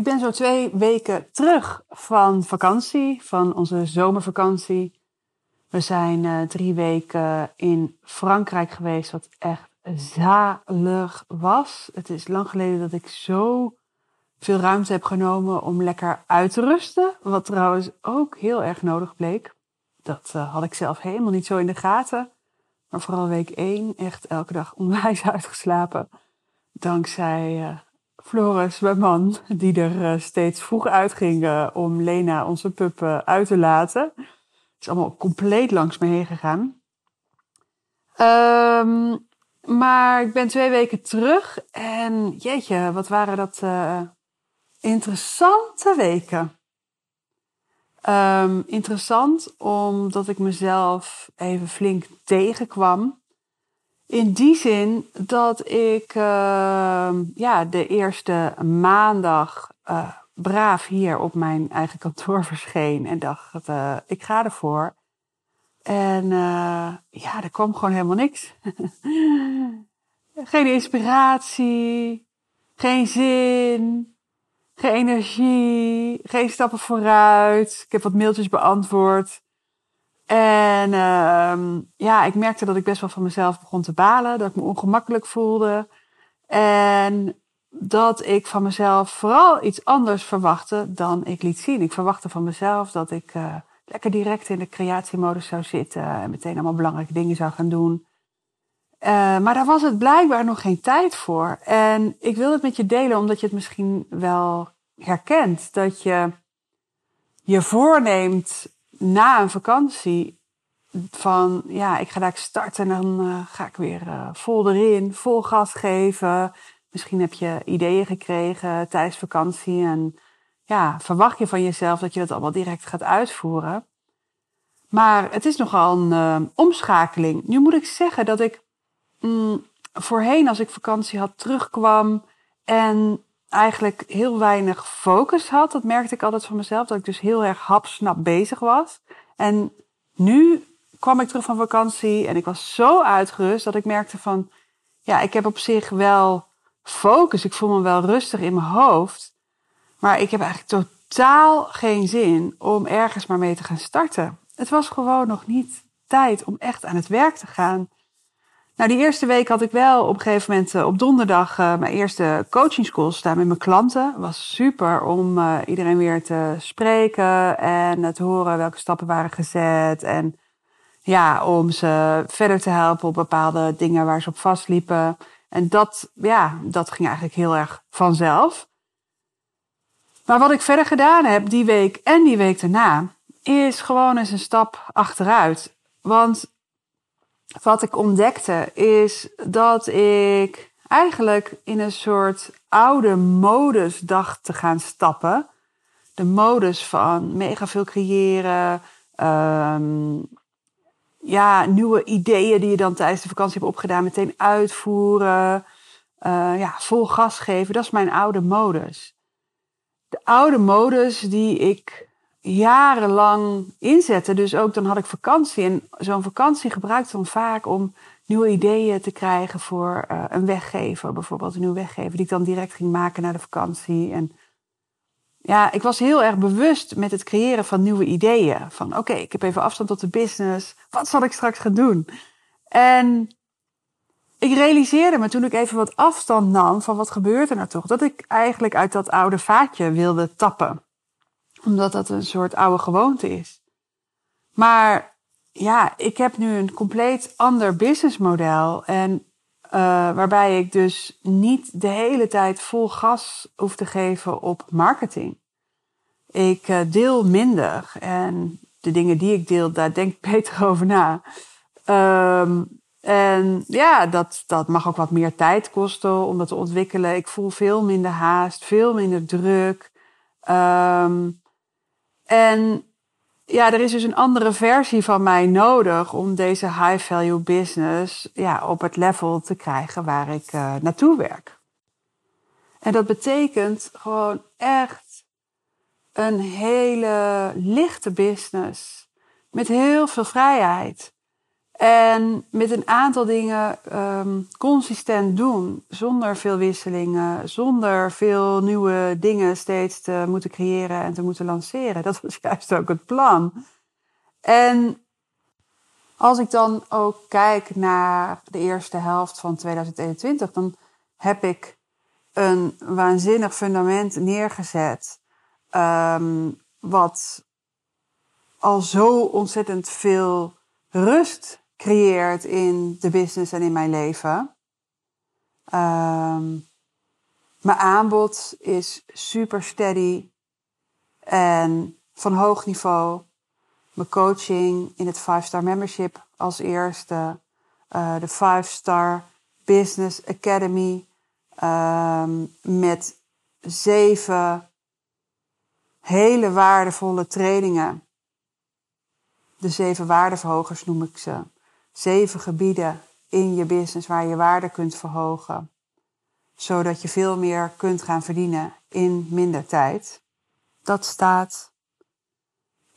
Ik ben zo twee weken terug van vakantie, van onze zomervakantie. We zijn uh, drie weken in Frankrijk geweest, wat echt zalig was. Het is lang geleden dat ik zo veel ruimte heb genomen om lekker uit te rusten. Wat trouwens ook heel erg nodig bleek. Dat uh, had ik zelf helemaal niet zo in de gaten. Maar vooral week één echt elke dag onwijs uitgeslapen. Dankzij uh, Floris, mijn man, die er uh, steeds vroeg uitging om Lena, onze pup, uit te laten. Het is allemaal compleet langs me heen gegaan. Um, maar ik ben twee weken terug en jeetje, wat waren dat interessante weken. Um, interessant omdat ik mezelf even flink tegenkwam. In die zin dat ik uh, ja, de eerste maandag uh, braaf hier op mijn eigen kantoor verscheen en dacht, uh, ik ga ervoor. En uh, ja, er kwam gewoon helemaal niks. geen inspiratie, geen zin, geen energie, geen stappen vooruit. Ik heb wat mailtjes beantwoord. En uh, ja, ik merkte dat ik best wel van mezelf begon te balen, dat ik me ongemakkelijk voelde. En dat ik van mezelf vooral iets anders verwachtte dan ik liet zien. Ik verwachtte van mezelf dat ik uh, lekker direct in de creatiemodus zou zitten en meteen allemaal belangrijke dingen zou gaan doen. Uh, maar daar was het blijkbaar nog geen tijd voor. En ik wil het met je delen omdat je het misschien wel herkent. Dat je je voorneemt na een vakantie van ja, ik ga daar starten en dan uh, ga ik weer uh, vol erin, vol gas geven. Misschien heb je ideeën gekregen tijdens vakantie en ja, verwacht je van jezelf dat je dat allemaal direct gaat uitvoeren. Maar het is nogal een uh, omschakeling. Nu moet ik zeggen dat ik mm, voorheen, als ik vakantie had, terugkwam en eigenlijk heel weinig focus had. Dat merkte ik altijd van mezelf, dat ik dus heel erg hapsnap bezig was. En nu kwam ik terug van vakantie en ik was zo uitgerust dat ik merkte van, ja, ik heb op zich wel focus. Ik voel me wel rustig in mijn hoofd. Maar ik heb eigenlijk totaal geen zin om ergens maar mee te gaan starten. Het was gewoon nog niet tijd om echt aan het werk te gaan. Nou, die eerste week had ik wel op een gegeven moment uh, op donderdag uh, mijn eerste coaching staan met mijn klanten. was super om uh, iedereen weer te spreken en te horen welke stappen waren gezet. En ja, om ze verder te helpen op bepaalde dingen waar ze op vastliepen. En dat, ja, dat ging eigenlijk heel erg vanzelf. Maar wat ik verder gedaan heb die week en die week daarna, is gewoon eens een stap achteruit. Want wat ik ontdekte is dat ik eigenlijk in een soort oude modus dacht te gaan stappen. De modus van mega veel creëren, um, ja, nieuwe ideeën die je dan tijdens de vakantie hebt opgedaan, meteen uitvoeren, uh, ja, vol gas geven. Dat is mijn oude modus. De oude modus die ik jarenlang inzetten. Dus ook dan had ik vakantie. En zo'n vakantie gebruikte dan vaak om nieuwe ideeën te krijgen voor uh, een weggever. Bijvoorbeeld een nieuwe weggever die ik dan direct ging maken na de vakantie. En ja, ik was heel erg bewust met het creëren van nieuwe ideeën. Van oké, ik heb even afstand tot de business. Wat zal ik straks gaan doen? En ik realiseerde me toen ik even wat afstand nam van wat gebeurt er nou toch, dat ik eigenlijk uit dat oude vaatje wilde tappen omdat dat een soort oude gewoonte is. Maar ja, ik heb nu een compleet ander businessmodel. En uh, waarbij ik dus niet de hele tijd vol gas hoef te geven op marketing. Ik uh, deel minder. En de dingen die ik deel, daar denk ik beter over na. Um, en ja, dat, dat mag ook wat meer tijd kosten om dat te ontwikkelen. Ik voel veel minder haast, veel minder druk. Um, en ja, er is dus een andere versie van mij nodig om deze high value business ja, op het level te krijgen waar ik uh, naartoe werk. En dat betekent gewoon echt een hele lichte business met heel veel vrijheid. En met een aantal dingen um, consistent doen, zonder veel wisselingen, zonder veel nieuwe dingen steeds te moeten creëren en te moeten lanceren. Dat was juist ook het plan. En als ik dan ook kijk naar de eerste helft van 2021, dan heb ik een waanzinnig fundament neergezet. Um, wat al zo ontzettend veel rust creëert in de business en in mijn leven. Um, mijn aanbod is super steady en van hoog niveau. Mijn coaching in het 5-star membership als eerste. Uh, de 5-star Business Academy um, met zeven hele waardevolle trainingen. De zeven waardeverhogers noem ik ze zeven gebieden in je business waar je waarde kunt verhogen. Zodat je veel meer kunt gaan verdienen in minder tijd. Dat staat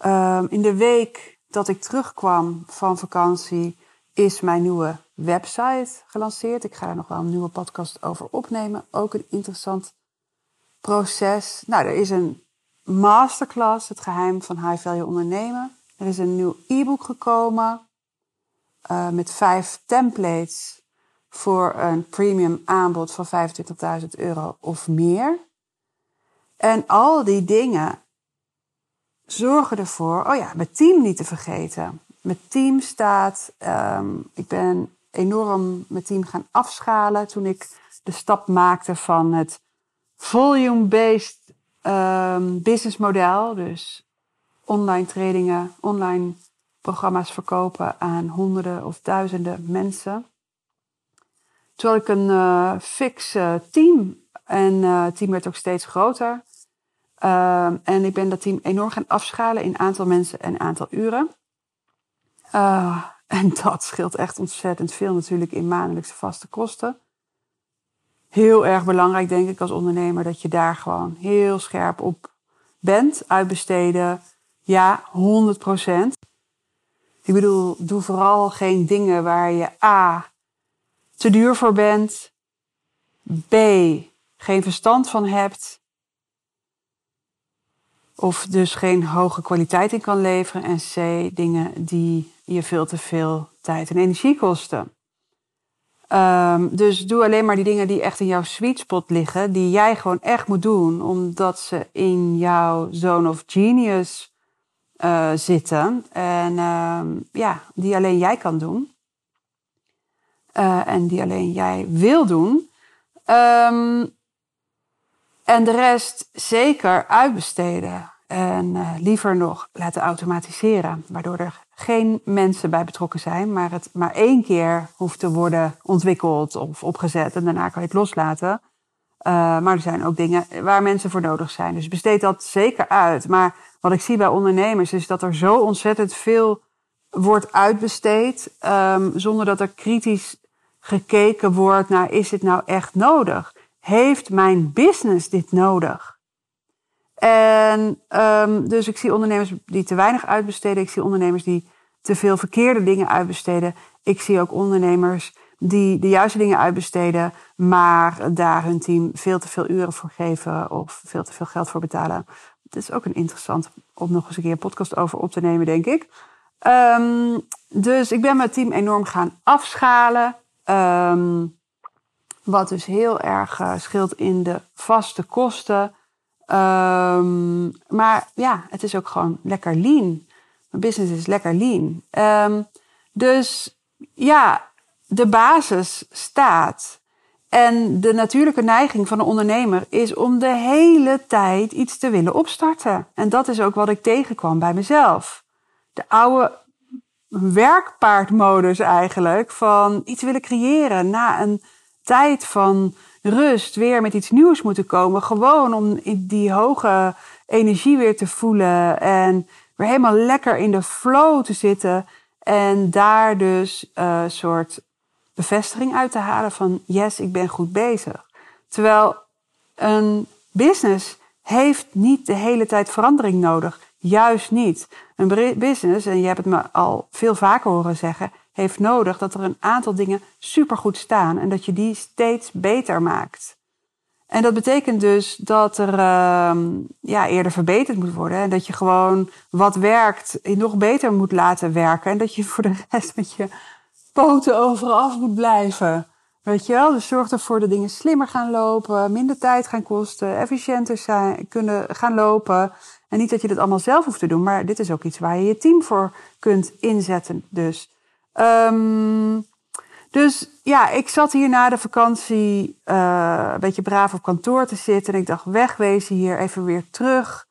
um, in de week dat ik terugkwam van vakantie, is mijn nieuwe website gelanceerd. Ik ga er nog wel een nieuwe podcast over opnemen. Ook een interessant proces. Nou, er is een masterclass, het geheim van high value ondernemen. Er is een nieuw e-book gekomen. Uh, met vijf templates voor een premium aanbod van 25.000 euro of meer. En al die dingen zorgen ervoor, oh ja, mijn team niet te vergeten. Mijn team staat, um, ik ben enorm mijn team gaan afschalen toen ik de stap maakte van het volume-based um, business model. Dus online trainingen, online programma's verkopen aan honderden of duizenden mensen. Terwijl ik een uh, fix team en uh, het team werd ook steeds groter. Uh, en ik ben dat team enorm gaan afschalen in aantal mensen en aantal uren. En dat scheelt echt ontzettend veel natuurlijk in maandelijkse vaste kosten. Heel erg belangrijk denk ik als ondernemer dat je daar gewoon heel scherp op bent. Uitbesteden, ja, 100 procent. Ik bedoel, doe vooral geen dingen waar je A. te duur voor bent, B. geen verstand van hebt, of dus geen hoge kwaliteit in kan leveren, en C. dingen die je veel te veel tijd en energie kosten. Um, dus doe alleen maar die dingen die echt in jouw sweet spot liggen, die jij gewoon echt moet doen, omdat ze in jouw zone of genius uh, zitten. En uh, ja, die alleen jij kan doen. Uh, en die alleen jij wil doen. Um, en de rest zeker uitbesteden. En uh, liever nog laten automatiseren. Waardoor er geen mensen bij betrokken zijn, maar het maar één keer hoeft te worden ontwikkeld of opgezet. En daarna kan je het loslaten. Maar er zijn ook dingen waar mensen voor nodig zijn. Dus besteed dat zeker uit. Maar wat ik zie bij ondernemers is dat er zo ontzettend veel wordt uitbesteed, um, zonder dat er kritisch gekeken wordt naar is dit nou echt nodig? Heeft mijn business dit nodig? En um, dus ik zie ondernemers die te weinig uitbesteden. Ik zie ondernemers die te veel verkeerde dingen uitbesteden. Ik zie ook ondernemers die de juiste dingen uitbesteden, maar daar hun team veel te veel uren voor geven of veel te veel geld voor betalen. Het is ook een interessant om nog eens een keer podcast over op te nemen, denk ik. Um, dus ik ben mijn team enorm gaan afschalen. Um, wat dus heel erg uh, scheelt in de vaste kosten. Um, maar ja, het is ook gewoon lekker lean. Mijn business is lekker lean. dus ja, de basis staat. En de natuurlijke neiging van een ondernemer is om de hele tijd iets te willen opstarten. En dat is ook wat ik tegenkwam bij mezelf. De oude werkpaardmodus eigenlijk van iets willen creëren na een tijd van rust weer met iets nieuws moeten komen. Gewoon om die hoge energie weer te voelen en weer helemaal lekker in de flow te zitten. En daar dus een uh, soort bevestiging uit te halen van yes, ik ben goed bezig. Terwijl een business heeft niet de hele tijd verandering nodig. Juist niet. Een business, en je hebt het me al veel vaker horen zeggen, heeft nodig dat er een aantal dingen supergoed staan en dat je die steeds beter maakt. En dat betekent dus dat er uh, ja, eerder verbeterd moet worden. En dat je gewoon wat werkt nog beter moet laten werken. En dat je voor de rest met je poten overal af moet blijven. Weet je wel? Dus zorg ervoor dat dingen slimmer gaan lopen, minder tijd gaan kosten, efficiënter zijn, kunnen gaan lopen. En niet dat je dat allemaal zelf hoeft te doen, maar dit is ook iets waar je je team voor kunt inzetten. Dus, um, dus ja, ik zat hier na de vakantie uh, een beetje braaf op kantoor te zitten. En ik dacht, wegwezen hier, even weer terug.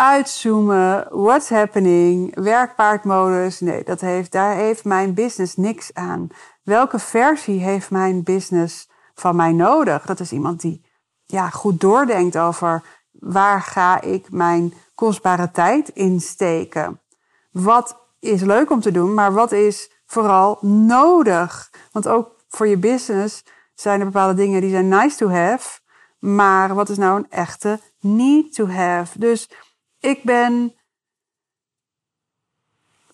Uitzoomen, what's happening, werkpaardmodus. Nee, dat heeft, daar heeft mijn business niks aan. Welke versie heeft mijn business van mij nodig? Dat is iemand die ja, goed doordenkt over waar ga ik mijn kostbare tijd insteken. Wat is leuk om te doen, maar wat is vooral nodig? Want ook voor je business zijn er bepaalde dingen die zijn nice to have. Maar wat is nou een echte need to have? Dus ik ben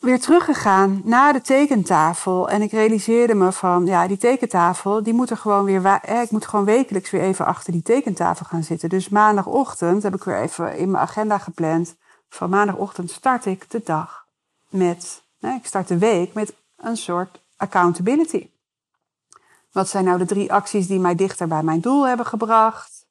weer teruggegaan naar de tekentafel. En ik realiseerde me van, ja, die tekentafel, die moet er gewoon weer... ik moet gewoon wekelijks weer even achter die tekentafel gaan zitten. Dus maandagochtend heb ik weer even in mijn agenda gepland. Van maandagochtend start ik de dag met... ik start de week met een soort accountability. Wat zijn nou de drie acties die mij dichter bij mijn doel hebben gebracht?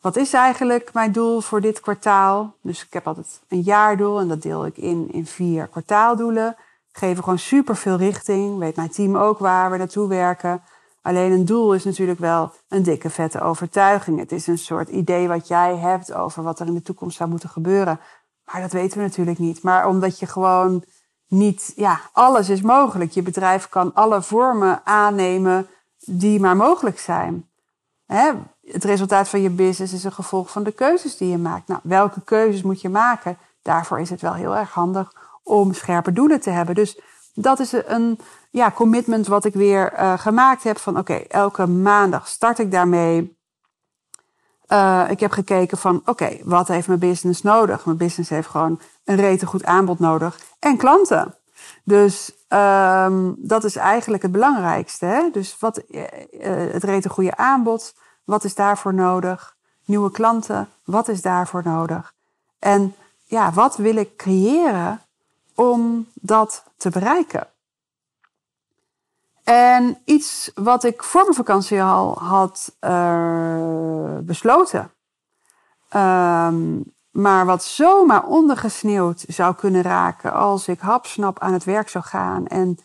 Wat is eigenlijk mijn doel voor dit kwartaal? Dus ik heb altijd een jaardoel en dat deel ik in in vier kwartaaldoelen. Geven gewoon super veel richting. Weet mijn team ook waar we naartoe werken. Alleen een doel is natuurlijk wel een dikke vette overtuiging. Het is een soort idee wat jij hebt over wat er in de toekomst zou moeten gebeuren. Maar dat weten we natuurlijk niet. Maar omdat je gewoon niet, ja, alles is mogelijk. Je bedrijf kan alle vormen aannemen die maar mogelijk zijn. Hè? Het resultaat van je business is een gevolg van de keuzes die je maakt. Nou, welke keuzes moet je maken? Daarvoor is het wel heel erg handig om scherpe doelen te hebben. Dus dat is een ja, commitment wat ik weer uh, gemaakt heb. Van oké, elke maandag start ik daarmee. Uh, ik heb gekeken van oké, wat heeft mijn business nodig? Mijn business heeft gewoon een rete goed aanbod nodig en klanten. Dus um, dat is eigenlijk het belangrijkste. Hè? Dus wat, uh, het rete goede aanbod, wat is daarvoor nodig? Nieuwe klanten, wat is daarvoor nodig? En ja, wat wil ik creëren om dat te bereiken? En iets wat ik voor mijn vakantie al had uh, besloten. Um, maar wat zomaar ondergesneeuwd zou kunnen raken als ik hapsnap aan het werk zou gaan. En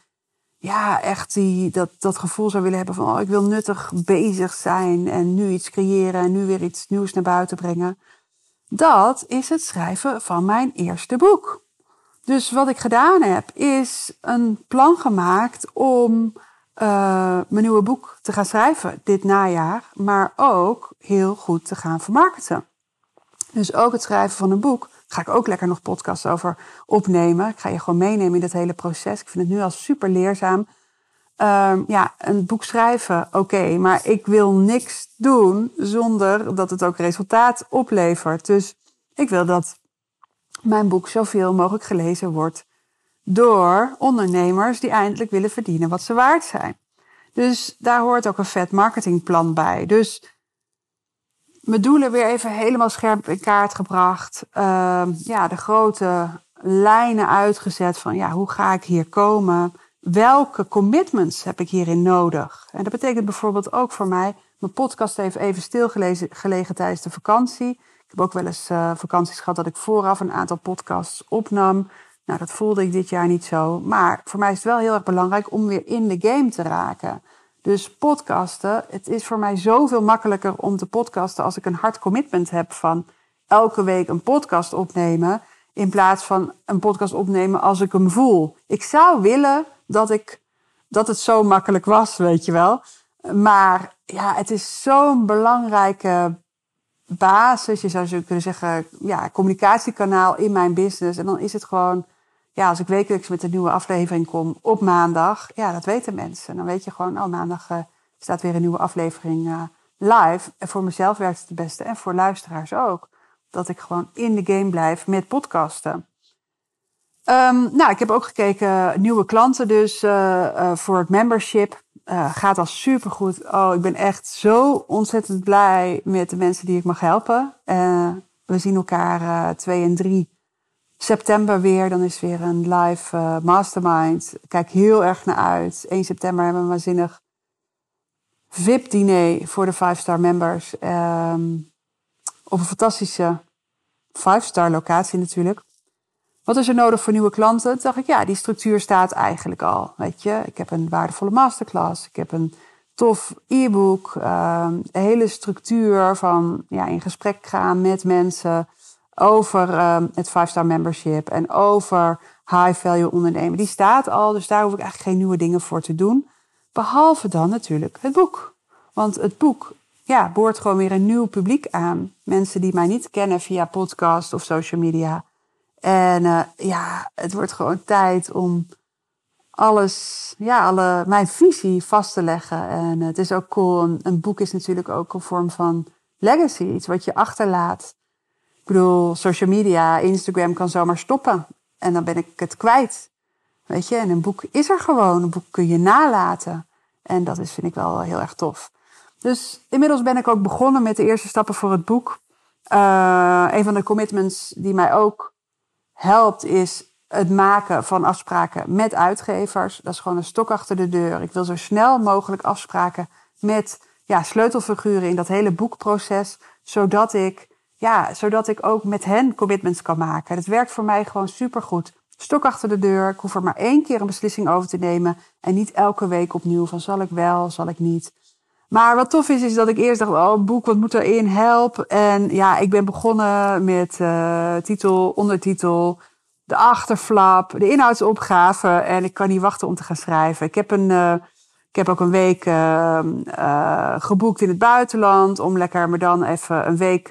ja, echt die, dat, dat gevoel zou willen hebben van oh, ik wil nuttig bezig zijn en nu iets creëren en nu weer iets nieuws naar buiten brengen. Dat is het schrijven van mijn eerste boek. Dus wat ik gedaan heb, is een plan gemaakt om uh, mijn nieuwe boek te gaan schrijven dit najaar, maar ook heel goed te gaan vermarkten. Dus ook het schrijven van een boek ga ik ook lekker nog podcasts over opnemen. Ik ga je gewoon meenemen in dat hele proces. Ik vind het nu al super leerzaam. Um, ja, een boek schrijven, oké, maar ik wil niks doen zonder dat het ook resultaat oplevert. Dus ik wil dat mijn boek zoveel mogelijk gelezen wordt door ondernemers die eindelijk willen verdienen wat ze waard zijn. Dus daar hoort ook een vet marketingplan bij. Dus mijn doelen weer even helemaal scherp in kaart gebracht. Uh, ja, de grote lijnen uitgezet van ja, hoe ga ik hier komen? Welke commitments heb ik hierin nodig? En dat betekent bijvoorbeeld ook voor mij, mijn podcast heeft even stilgelegen tijdens de vakantie. Ik heb ook wel eens uh, vakanties gehad dat ik vooraf een aantal podcasts opnam. Nou, dat voelde ik dit jaar niet zo. Maar voor mij is het wel heel erg belangrijk om weer in de game te raken. Dus podcasten, het is voor mij zoveel makkelijker om te podcasten als ik een hard commitment heb van elke week een podcast opnemen. In plaats van een podcast opnemen als ik hem voel. Ik zou willen dat, ik, dat het zo makkelijk was, weet je wel. Maar ja, het is zo'n belangrijke basis, je zou zo kunnen zeggen, ja, communicatiekanaal in mijn business. En dan is het gewoon, ja, als ik wekelijks met een nieuwe aflevering kom op maandag, ja, dat weten mensen. Dan weet je gewoon, oh, maandag uh, staat weer een nieuwe aflevering uh, live. En voor mezelf werkt het het beste en voor luisteraars ook. Dat ik gewoon in de game blijf met podcasten. Um, nou, ik heb ook gekeken, nieuwe klanten dus uh, voor het membership. Gaat al supergoed. Oh, ik ben echt zo ontzettend blij met de mensen die ik mag helpen. We zien elkaar 2 en 3 september weer. Dan is weer een live mastermind. Ik kijk heel erg naar uit. 1 september hebben we een waanzinnig VIP-diner voor de 5-star members. Um, op een fantastische 5-star locatie natuurlijk. Wat is er nodig voor nieuwe klanten? Toen dacht ik, ja, die structuur staat eigenlijk al. Weet je, ik heb een waardevolle masterclass. Ik heb een tof e-book. Uh, een hele structuur van ja, in gesprek gaan met mensen over uh, het 5-star membership en over high value ondernemen. Die staat al, dus daar hoef ik eigenlijk geen nieuwe dingen voor te doen. Behalve dan natuurlijk het boek. Want het boek ja, boort gewoon weer een nieuw publiek aan. Mensen die mij niet kennen via podcast of social media. En uh, ja, het wordt gewoon tijd om alles, ja, alle, mijn visie vast te leggen. En het is ook cool. Een, boek is natuurlijk ook een vorm van legacy, iets wat je achterlaat. Ik bedoel, social media, Instagram kan zomaar stoppen. En dan ben ik het kwijt. Weet je, en een boek is er gewoon. Een boek kun je nalaten. En dat is, vind ik wel heel erg tof. Dus inmiddels ben ik ook begonnen met de eerste stappen voor het boek. Uh, een van de commitments die mij ook helpt, is het maken van afspraken met uitgevers. Dat is gewoon een stok achter de deur. Ik wil zo snel mogelijk afspraken met ja, sleutelfiguren in dat hele boekproces, zodat ik, ja, zodat ik ook met hen commitments kan maken. Dat werkt voor mij gewoon supergoed. Stok achter de deur. Ik hoef er maar één keer een beslissing over te nemen. En niet elke week opnieuw van zal ik wel, zal ik niet. Maar wat tof is, is dat ik eerst dacht, oh, boek, wat moet erin? Help. En ja, ik ben begonnen met uh, titel, ondertitel, de achterflap, de inhoudsopgave. En ik kan niet wachten om te gaan schrijven. Ik heb, een, uh, ik heb ook een week uh, geboekt in het buitenland. Om lekker me dan even een week,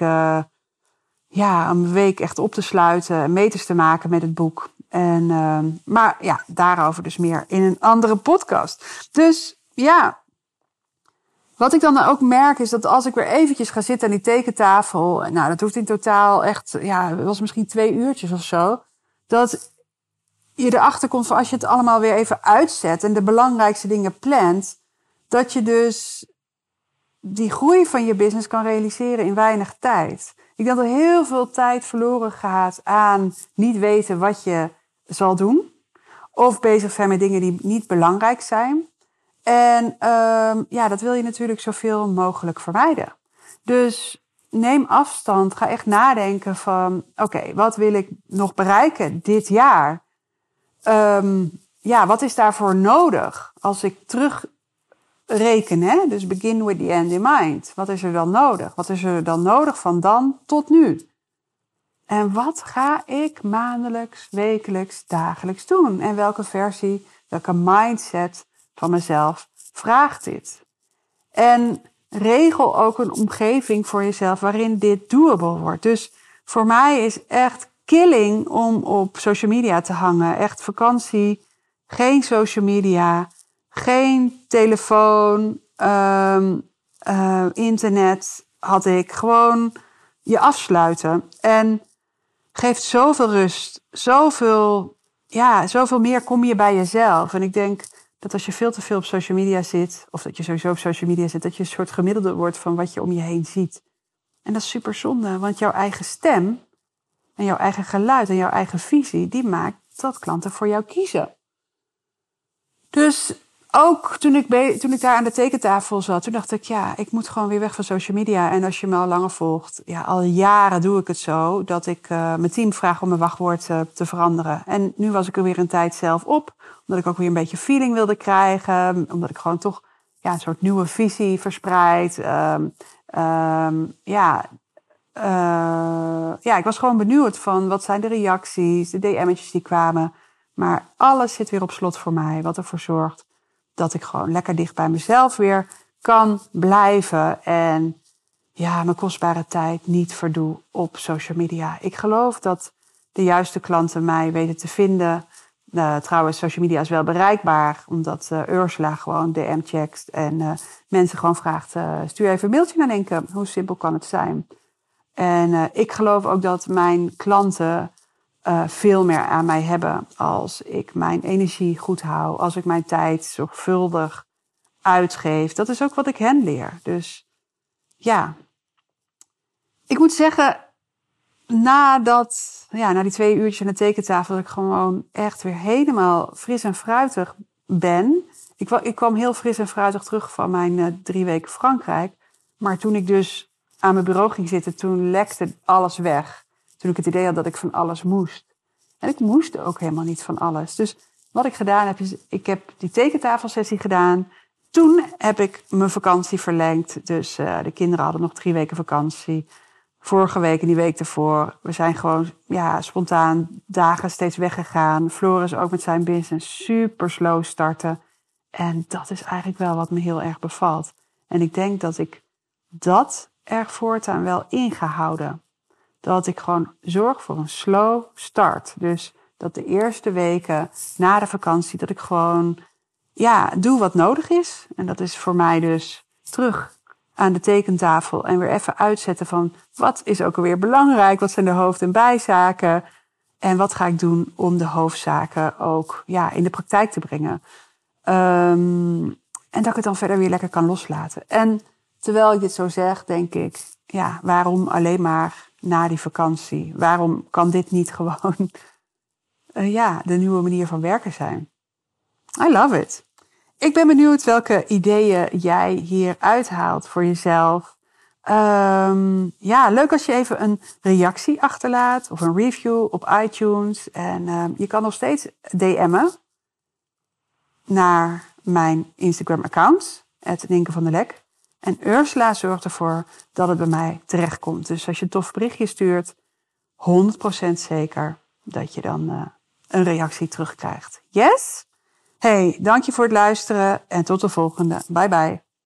ja, een week echt op te sluiten. En meters te maken met het boek. En, maar ja, daarover dus meer in een andere podcast. Dus ja, wat ik dan ook merk is dat als ik weer eventjes ga zitten aan die tekentafel, nou dat hoeft in totaal echt, ja, het was misschien twee uurtjes of zo, dat je erachter komt van als je het allemaal weer even uitzet en de belangrijkste dingen plant, dat je dus die groei van je business kan realiseren in weinig tijd. Ik denk dat er heel veel tijd verloren gaat aan niet weten wat je zal doen. Of bezig zijn met dingen die niet belangrijk zijn. En um, ja, dat wil je natuurlijk zoveel mogelijk vermijden. Dus neem afstand. Ga echt nadenken van, oké, wat wil ik nog bereiken dit jaar? Um, ja, wat is daarvoor nodig? Als ik terugreken, hè? dus begin with the end in mind. Wat is er dan nodig? Wat is er dan nodig van dan tot nu? En wat ga ik maandelijks, wekelijks, dagelijks doen? En welke versie, welke mindset van mezelf vraagt dit. En regel ook een omgeving voor jezelf waarin dit doable wordt. Dus voor mij is echt killing om op social media te hangen. Echt vakantie, geen social media, geen telefoon, um, uh, internet had ik. Gewoon je afsluiten. En geeft zoveel rust, zoveel, ja, zoveel meer kom je bij jezelf. En ik denk dat als je veel te veel op social media zit, of dat je sowieso op social media zit, dat je een soort gemiddelde wordt van wat je om je heen ziet. En dat is super zonde, want jouw eigen stem en jouw eigen geluid en jouw eigen visie, die maakt dat klanten voor jou kiezen. Dus ook toen ik, toen ik daar aan de tekentafel zat, toen dacht ik, ja, ik moet gewoon weer weg van social media. En als je me al langer volgt, ja, al jaren doe ik het zo, dat ik uh, mijn team vraag om mijn wachtwoord uh, te veranderen. En nu was ik er weer een tijd zelf op, omdat ik ook weer een beetje feeling wilde krijgen, omdat ik gewoon toch ja, een soort nieuwe visie verspreid. Um, um, ja, uh, ja, ik was gewoon benieuwd van wat zijn de reacties, de DM'tjes die kwamen. Maar alles zit weer op slot voor mij, wat ervoor zorgt dat ik gewoon lekker dicht bij mezelf weer kan blijven. En ja, mijn kostbare tijd niet verdoe op social media. Ik geloof dat de juiste klanten mij weten te vinden. Uh, trouwens, social media is wel bereikbaar, omdat uh, Ursula gewoon DM checkt en uh, mensen gewoon vraagt: stuur even een mailtje naar Enke. Hoe simpel kan het zijn? En ik geloof ook dat mijn klanten veel meer aan mij hebben als ik mijn energie goed hou, als ik mijn tijd zorgvuldig uitgeef. Dat is ook wat ik hen leer. Dus ja, ik moet zeggen, nadat, ja, na die twee uurtjes aan de tekentafel, dat ik gewoon echt weer helemaal fris en fruitig ben. Ik, ik kwam heel fris en fruitig terug van mijn uh, drie weken Frankrijk. Maar toen ik dus aan mijn bureau ging zitten, toen lekte alles weg. Toen ik het idee had dat ik van alles moest. En ik moest ook helemaal niet van alles. Dus wat ik gedaan heb, is ik heb die tekentafelsessie gedaan. Toen heb ik mijn vakantie verlengd. Dus uh, de kinderen hadden nog drie weken vakantie vorige week en die week ervoor. We zijn gewoon ja, spontaan dagen steeds weggegaan. Floris ook met zijn business super slow starten. En dat is eigenlijk wel wat me heel erg bevalt. En ik denk dat ik dat erg voortaan wel ingehouden. Dat ik gewoon zorg voor een slow start. Dus dat de eerste weken na de vakantie, dat ik gewoon ja, doe wat nodig is. En dat is voor mij dus terug aan de tekentafel en weer even uitzetten van wat is ook alweer belangrijk, wat zijn de hoofd- en bijzaken en wat ga ik doen om de hoofdzaken ook ja, in de praktijk te brengen. Um, en dat ik het dan verder weer lekker kan loslaten. En terwijl ik dit zo zeg, denk ik, ja, waarom alleen maar na die vakantie? Waarom kan dit niet gewoon uh, ja, de nieuwe manier van werken zijn? I love it. Ik ben benieuwd welke ideeën jij hier uithaalt voor jezelf. Um, ja, leuk als je even een reactie achterlaat of een review op iTunes. En um, je kan nog steeds DM'en naar mijn Instagram-account, Ninke van der Lek. En Ursula zorgt ervoor dat het bij mij terechtkomt. Dus als je een tof berichtje stuurt, 100% zeker dat je dan uh, een reactie terugkrijgt. Yes? Hey, dank je voor het luisteren en tot de volgende. Bye bye.